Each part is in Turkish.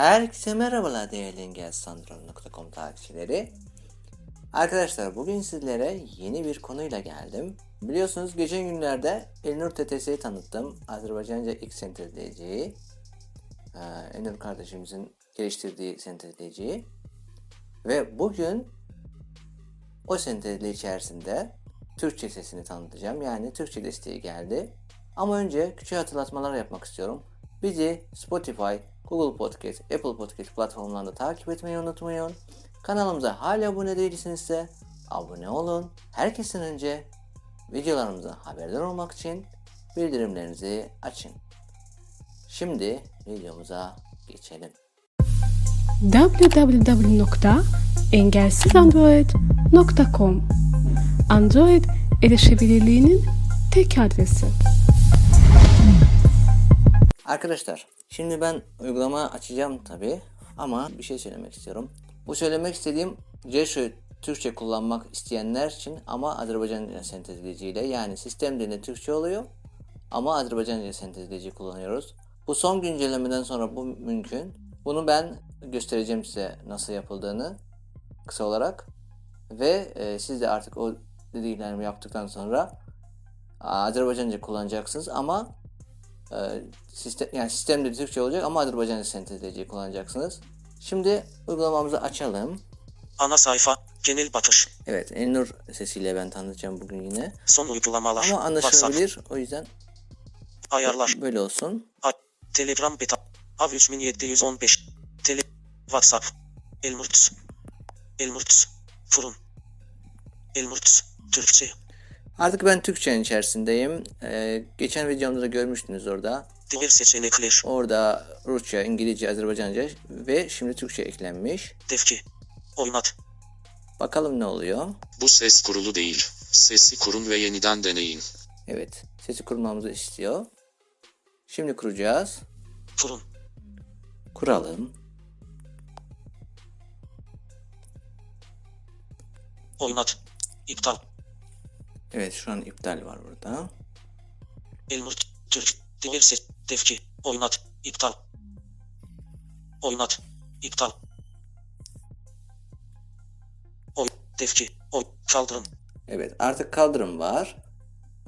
Herkese merhabalar değerli engelsandron.com takipçileri. Arkadaşlar bugün sizlere yeni bir konuyla geldim. Biliyorsunuz geçen günlerde Elnur TTS'yi tanıttım. Azerbaycanca ilk sentezdeyiciyi. Ee, Elnur kardeşimizin geliştirdiği sentezdeyiciyi. Ve bugün o sentezli içerisinde Türkçe sesini tanıtacağım. Yani Türkçe desteği geldi. Ama önce küçük hatırlatmalar yapmak istiyorum. Bizi Spotify, Google Podcast, Apple Podcast platformlarında takip etmeyi unutmayın. Kanalımıza hala abone değilsinizse abone olun. Herkesten önce videolarımıza haberdar olmak için bildirimlerinizi açın. Şimdi videomuza geçelim. www.engelsizandroid.com Android erişebilirliğinin tek adresi. Arkadaşlar şimdi ben uygulama açacağım tabi ama bir şey söylemek istiyorum. Bu söylemek istediğim Ceşo Türkçe kullanmak isteyenler için ama Azerbaycanca sentezleyiciyle yani sistem dilinde Türkçe oluyor ama Azerbaycanca sentezleyici kullanıyoruz. Bu son güncellemeden sonra bu mümkün. Bunu ben göstereceğim size nasıl yapıldığını kısa olarak ve e, siz de artık o dediklerimi yaptıktan sonra Azerbaycanca kullanacaksınız ama e, sistem yani sistemde Türkçe olacak ama Azerbaycanca sentezleyici kullanacaksınız. Şimdi uygulamamızı açalım. Ana sayfa, genel bakış, Evet, Elnur sesiyle ben tanıtacağım bugün yine. son uygulamalar, Ama WhatsApp, anlaşılabilir. O yüzden ayarlar, böyle olsun. A- Telegram beta, Av 3715, Tele, WhatsApp, Elmurts, Elmurts, Furun, Elmurts, Türkçe, Artık ben Türkçenin içerisindeyim. Ee, geçen videomda da görmüştünüz orada. diğer seçenekler, Orada Rusça, İngilizce, Azerbaycanca ve şimdi Türkçe eklenmiş. tepki, oynat, Bakalım ne oluyor. Bu ses kurulu değil. Sesi kurun ve yeniden deneyin. Evet, sesi kurmamızı istiyor. Şimdi kuracağız. Furun, Kuralım. oynat, iptal, Evet, şu an iptal var burada. Elmurt, Türk, diğer ses, tepki, oynat, iptal, oynat, iptal, oy, tepki, oy, kaldırın, Evet, artık kaldırım var.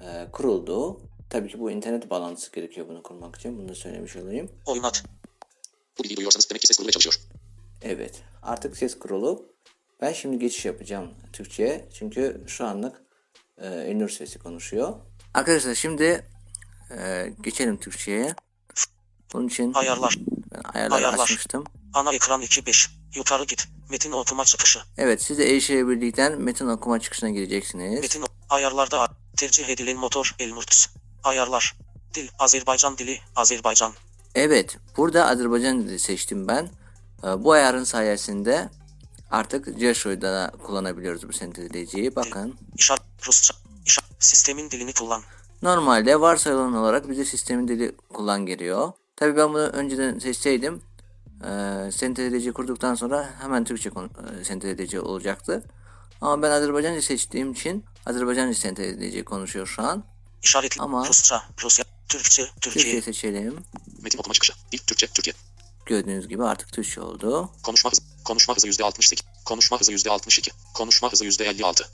Ee, kuruldu. Tabii ki bu internet bağlantısı gerekiyor bunu kurmak için. Bunu da söylemiş olayım. oynat, Bu bilgiyi duyuyorsanız demek ki ses kurulu çalışıyor. Evet. Artık ses kurulu. Ben şimdi geçiş yapacağım Türkçe'ye. Çünkü şu anlık e, Elnur sesi konuşuyor. Arkadaşlar şimdi e, geçelim Türkçe'ye. Bunun için ayarlar, ben ayarları Ayarlar. açmıştım. Ana ekran 2.5. Yukarı git. Metin okuma çıkışı. Evet siz de erişebilirlikten metin okuma çıkışına gireceksiniz. Metin ayarlarda tercih edilen motor Elmurts. Ayarlar. Dil Azerbaycan dili Azerbaycan. Evet burada Azerbaycan dili seçtim ben. E, bu ayarın sayesinde artık Jesho'da da kullanabiliyoruz bu sentezleyiciyi. Bakın. İşaret Rusça. İşaret sistemin dilini kullan. Normalde varsayılan olarak bize sistemin dili kullan geliyor. Tabii ben bunu önceden seçseydim e, sentezleyici kurduktan sonra hemen Türkçe e, sentezleyici olacaktı. Ama ben Azerbaycanca seçtiğim için Azerbaycanca sentezleyici konuşuyor şu an. İşaretli Ama- Rusça, Rusya, Türkçe, Türkiye. Türkçe seçelim. Metin okuma çıkışı. Dil Türkçe, Türkiye. Gördüğünüz gibi artık Türkçe oldu. Konuşma hızı. Konuşma hızı %68. Konuşma hızı %62. Konuşma hızı %56.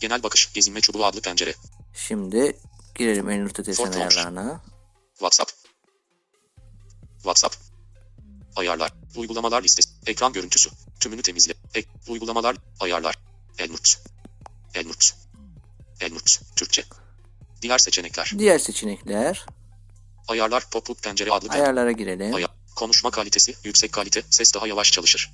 Genel bakış gezinme çubuğu adlı pencere. Şimdi girelim Tetes'in Fort Launch. ayarlarına. WhatsApp. WhatsApp. Ayarlar. Uygulamalar listesi. Ekran görüntüsü. Tümünü temizle. Ek. Uygulamalar. Ayarlar. Elmurts. Elmurts. Elmurts. Türkçe. Diğer seçenekler. Diğer seçenekler. Ayarlar pop-up pencere adlı. Ayarlara girelim. Ayar. Konuşma kalitesi yüksek kalite. Ses daha yavaş çalışır.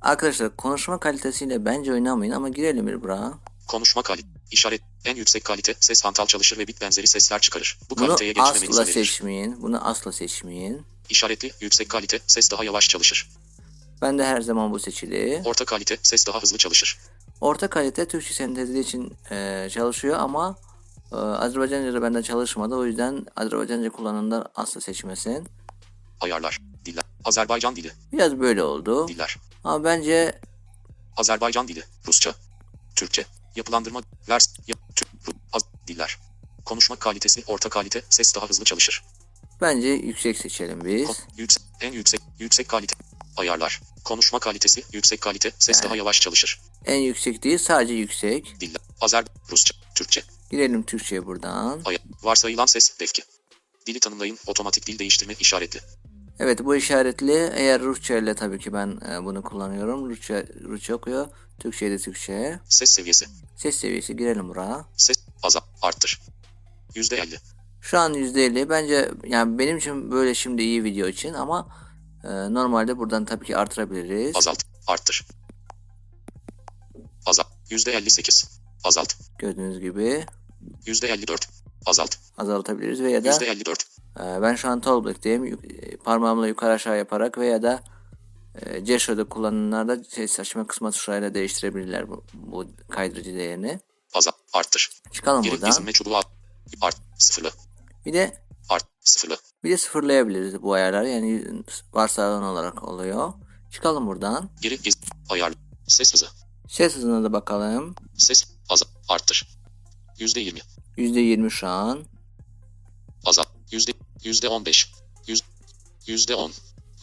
Arkadaşlar konuşma kalitesiyle bence oynamayın ama girelim bir buraya. Konuşma kalite. İşaret. En yüksek kalite. Ses hantal çalışır ve bit benzeri sesler çıkarır. Bu Bunu kaliteye geçmemeniz asla önerir. seçmeyin. Bunu asla seçmeyin. İşaretli. Yüksek kalite. Ses daha yavaş çalışır. Ben de her zaman bu seçili. Orta kalite. Ses daha hızlı çalışır. Orta kalite Türkçe sentezi için e, çalışıyor ama e, Azerbaycanca'da bende çalışmadı. O yüzden Azerbaycanca kullananlar asla seçmesin. Ayarlar. Azerbaycan dili. Biraz böyle oldu. Diller. Ama bence Azerbaycan dili. Rusça. Türkçe. Yapılandırma. Vers. Ya, Türk. Ru- Az, diller. Konuşma kalitesi orta kalite. Ses daha hızlı çalışır. Bence yüksek seçelim biz. Kon- yüksek, en yüksek, yüksek kalite. Ayarlar. Konuşma kalitesi, yüksek kalite, ses daha yavaş çalışır. En yüksek değil sadece yüksek. Diller. Azer, Rusça, Türkçe. Girelim Türkçe'ye buradan. Aya, varsayılan ses, defki. Dili tanımlayın, otomatik dil değiştirme işaretli. Evet bu işaretli. Eğer Rusça ile tabii ki ben e, bunu kullanıyorum. Rusça, Rusça okuyor. Türkçe de Türkçe. Ses seviyesi, Ses seviyesi girelim buraya. ses, azal, arttır. %50. Şu an %50. Bence yani benim için böyle şimdi iyi video için ama e, normalde buradan tabii ki artırabiliriz. Azalt, arttır. Azalt, %58. Azalt, Gördüğünüz gibi %54. Azalt, azaltabiliriz veya da %54. e, ben şu an Talkback'teyim. Yuk- e, Parmağımla yukarı aşağı yaparak veya da e, Gesho'da kullananlar da ses açma kısma tuşlarıyla değiştirebilirler bu, bu kaydırıcı değerini. Azalt, arttır. Çıkalım Geri buradan. gezinme çubuğu. Art, sıfırlı. Bir de Art, sıfırlı. bir de sıfırlayabiliriz bu ayarları. Yani varsayılan olarak oluyor. Çıkalım buradan. Geri gez, ayar, ses hızı. Ses hızına da bakalım. Ses, azal, arttır. %20. %20 şu an. Azal, yüzde, yüzde 15. Yüz, yüzde 10.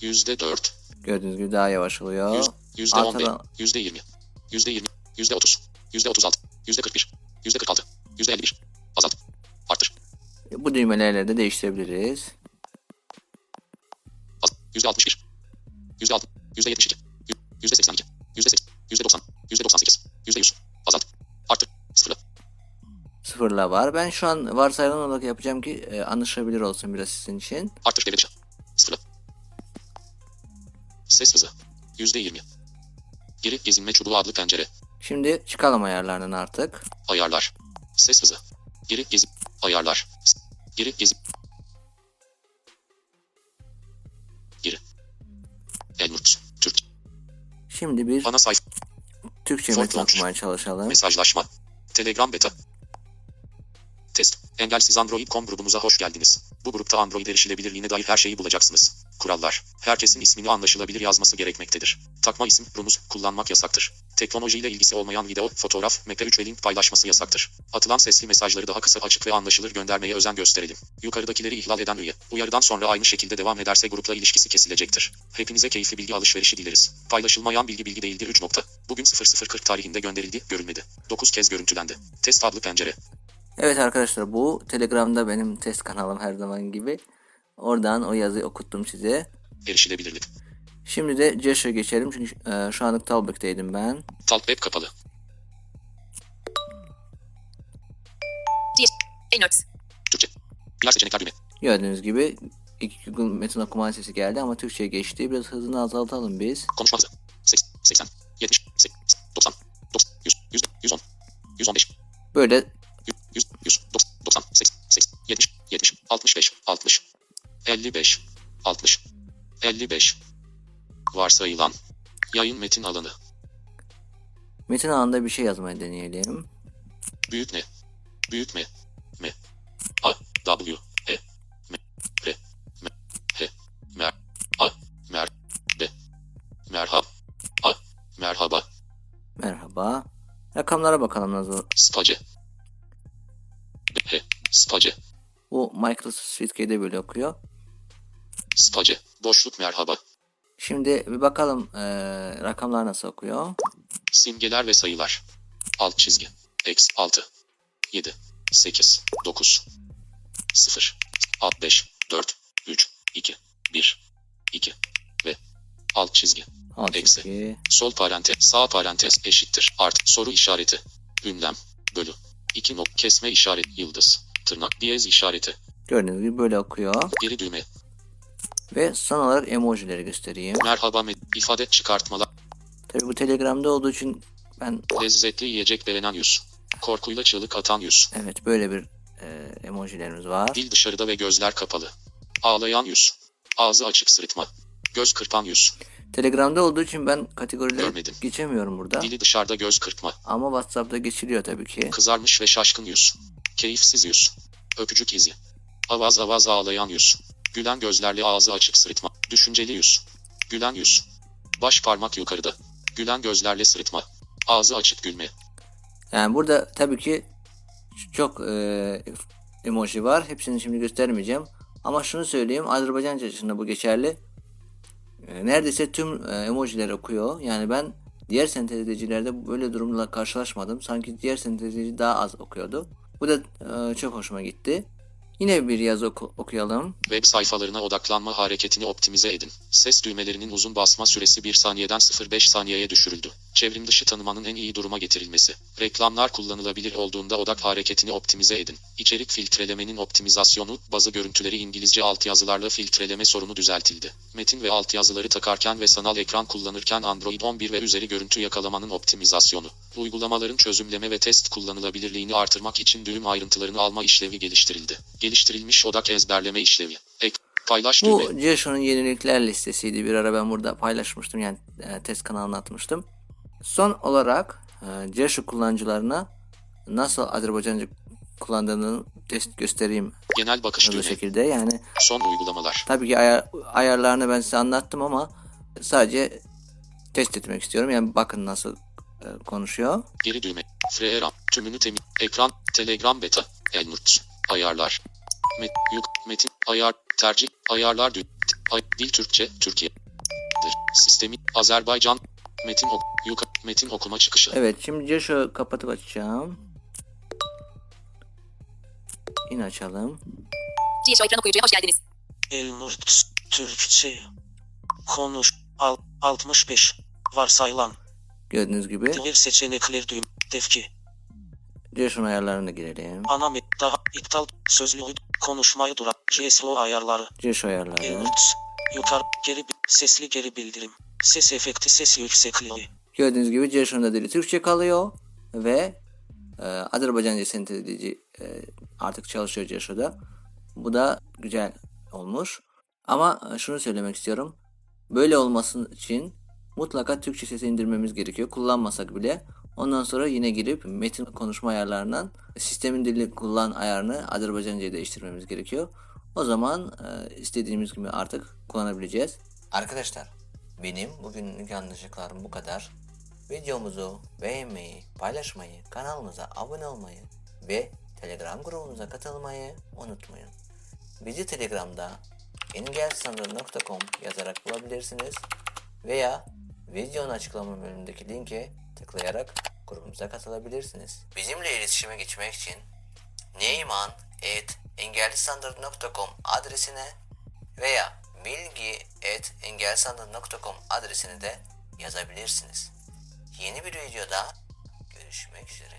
Yüzde 4. Gördüğünüz gibi daha yavaş oluyor. Yüz, yüzde 15. Arkadan- Yüzde 20. Yüzde 20. Yüzde 30. Yüzde 36. Yüzde 41. Yüzde 46. Yüzde 51. Azalt. Arttır. Bu düğmelerle de değiştirebiliriz. Yüzde 61. Yüzde 6. Yüzde 72. Yü- Yüzde 82. Yüzde 80. Yüzde 90. Yüzde 98. Sıfırla var. Ben şu an varsayılan olarak yapacağım ki e, anlaşılabilir olsun biraz sizin için. Arttır devre dışı. Sıfırla. Ses hızı. Yüzde 20. Geri gezinme çubuğu adlı pencere. Şimdi çıkalım ayarlarından artık. Ayarlar. Ses hızı. Geri gezi. Ayarlar. Geri gezi. Geri. Elmurt. Türk. Şimdi bir Ana sayfa. Türkçe okumaya çalışalım. Mesajlaşma. Telegram beta. Test. Engelsiz Android.com grubumuza hoş geldiniz. Bu grupta Android erişilebilirliğine dair her şeyi bulacaksınız. Kurallar. Herkesin ismini anlaşılabilir yazması gerekmektedir. Takma isim, rumuz, kullanmak yasaktır. Teknolojiyle ilgisi olmayan video, fotoğraf, MP3 ve link paylaşması yasaktır. Atılan sesli mesajları daha kısa, açık ve anlaşılır göndermeye özen gösterelim. Yukarıdakileri ihlal eden üye, uyarıdan sonra aynı şekilde devam ederse grupla ilişkisi kesilecektir. Hepinize keyifli bilgi alışverişi dileriz. Paylaşılmayan bilgi bilgi değildir 3 nokta. Bugün 0040 tarihinde gönderildi, görülmedi. 9 kez görüntülendi. Test adlı pencere. Evet arkadaşlar bu Telegram'da benim test kanalım her zaman gibi. Oradan o yazıyı okuttum size. Erişilebilirlik. Şimdi de Josh'a geçelim çünkü e, şu anlık Talbot'taydım ben. Talk web kapalı. Bir. Elnotes. Türkçe. Diğer seçenekler düğme. Gördüğünüz gibi ilk Google metin okuma sesi geldi ama Türkçe'ye geçti. Biraz hızını azaltalım biz. Konuşma hızı. 80, 80, 70, 80, 90, 90, 100, 100, 110, 115, Böyle 100, 100, 100, 90, 90, 80, 80, 70, 70, 65, 60, 55, 60, 55. Varsayılan. Yayın metin alanı. metin alanında bir şey yazmaya deneyelim. Büyük ne? Büyük me. Me. A. W. E. M. R. M. H. Mer. A. Mer. B. Merhab. A. Merhaba. Merhaba. Rakamlara bakalım nasıl. Space. Microsoft Suite'de böyle okuyor. Space. Boşluk merhaba. Şimdi bir bakalım e, rakamlar nasıl okuyor. Simgeler ve sayılar. Alt çizgi. X 6. 7. 8. 9. 0. 5. 4. 3. 2. 1. 2. Ve alt çizgi. Alt Eksi. çizgi. Sol parantez, sağ parantez eşittir. Art, soru işareti. Ünlem, bölü. 2 nok, kesme işaret, yıldız. Tırnak, diyez işareti. Gördüğünüz gibi böyle okuyor. Geri düğme. Ve son olarak emojileri göstereyim. Merhaba ifade çıkartmalar. Tabi bu Telegram'da olduğu için ben Lezzetli yiyecek beğenen yüz. Korkuyla çığlık atan yüz. evet böyle bir e, emojilerimiz var. Dil dışarıda ve gözler kapalı. Ağlayan yüz. Ağzı açık sırıtma. Göz kırpan yüz. Telegram'da olduğu için ben kategorileri Görmedim. geçemiyorum burada. Dili dışarıda göz kırpma. Ama WhatsApp'ta geçiliyor tabii ki. Kızarmış ve şaşkın yüz. Keyifsiz yüz. Öpücük izi. Avaz avaz ağlayan yüz. Gülen gözlerle ağzı açık sırıtma. Düşünceli yüz. Gülen yüz. Baş parmak yukarıda. Gülen gözlerle sırıtma. Ağzı açık gülme. Yani burada tabii ki çok e, emoji var. Hepsini şimdi göstermeyeceğim. Ama şunu söyleyeyim Azerbaycanca için bu geçerli. E, neredeyse tüm e, emojiler okuyor. Yani ben diğer sentezleyicilerde böyle durumla karşılaşmadım. Sanki diğer sentezleyici daha az okuyordu. Bu da e, çok hoşuma gitti. Yine bir yazı oku- okuyalım. Web sayfalarına odaklanma hareketini optimize edin. Ses düğmelerinin uzun basma süresi 1 saniyeden 0.5 saniyeye düşürüldü. Çevrim dışı tanımanın en iyi duruma getirilmesi. Reklamlar kullanılabilir olduğunda odak hareketini optimize edin. İçerik filtrelemenin optimizasyonu, bazı görüntüleri İngilizce altyazılarla filtreleme sorunu düzeltildi. Metin ve altyazıları takarken ve sanal ekran kullanırken Android 11 ve üzeri görüntü yakalamanın optimizasyonu. Uygulamaların çözümleme ve test kullanılabilirliğini artırmak için düğüm ayrıntılarını alma işlevi geliştirildi. Geliştirilmiş odak ezberleme işlevi. Ek, paylaş düğme. Bu Jesho'nun yenilikler listesiydi. Bir ara ben burada paylaşmıştım. Yani e, test kanalına atmıştım. Son olarak e, Jesho kullanıcılarına nasıl Azerbaycanca kullandığını test göstereyim Genel bakış düğme. şekilde. Yani Son uygulamalar. tabii ki ayar, ayarlarını ben size anlattım ama sadece test etmek istiyorum. Yani bakın nasıl e, konuşuyor. Geri düğme. Freeram. Tümünü temi. Ekran. Telegram beta. Elmurt. Ayarlar. Met, yük, metin. Ayar. Tercih. Ayarlar. Dü, t- ay, dil Türkçe. Türkiye. Dır. Sistemi. Azerbaycan. Metin ok, yuk, metin okuma çıkışı. Evet şimdi Jesho kapatıp açacağım. Yine açalım. Diyeşo ekran okuyucuya hoş geldiniz. Elnurt Türkçe konuş al 65 varsayılan Gördüğünüz gibi diğer seçenekler düğüm defki Jesho'nun ayarlarına girelim. ana daha iptal sözlü konuşmayı durat GSO ayarları Jesho ayarları. Elnurt yukarı geri sesli geri bildirim ses efekti ses yüksekliği Gördüğünüz gibi Jesho'nun dili Türkçe kalıyor ve e, Azerbaycanca sentezleyici e, artık çalışıyor Jesho'da. Bu da güzel olmuş. Ama e, şunu söylemek istiyorum. Böyle olması için mutlaka Türkçe sesi indirmemiz gerekiyor. Kullanmasak bile. Ondan sonra yine girip metin konuşma ayarlarından sistemin dili kullan ayarını Azerbaycanca'ya değiştirmemiz gerekiyor. O zaman e, istediğimiz gibi artık kullanabileceğiz. Arkadaşlar benim bugünlük yanlışlıklarım bu kadar. Videomuzu beğenmeyi, paylaşmayı, kanalımıza abone olmayı ve Telegram grubumuza katılmayı unutmayın. Bizi Telegram'da engelsanır.com yazarak bulabilirsiniz veya videonun açıklama bölümündeki linke tıklayarak grubumuza katılabilirsiniz. Bizimle iletişime geçmek için neyman.engellisandır.com adresine veya bilgi.engelsandır.com adresine de yazabilirsiniz. Yeni bir videoda görüşmek üzere.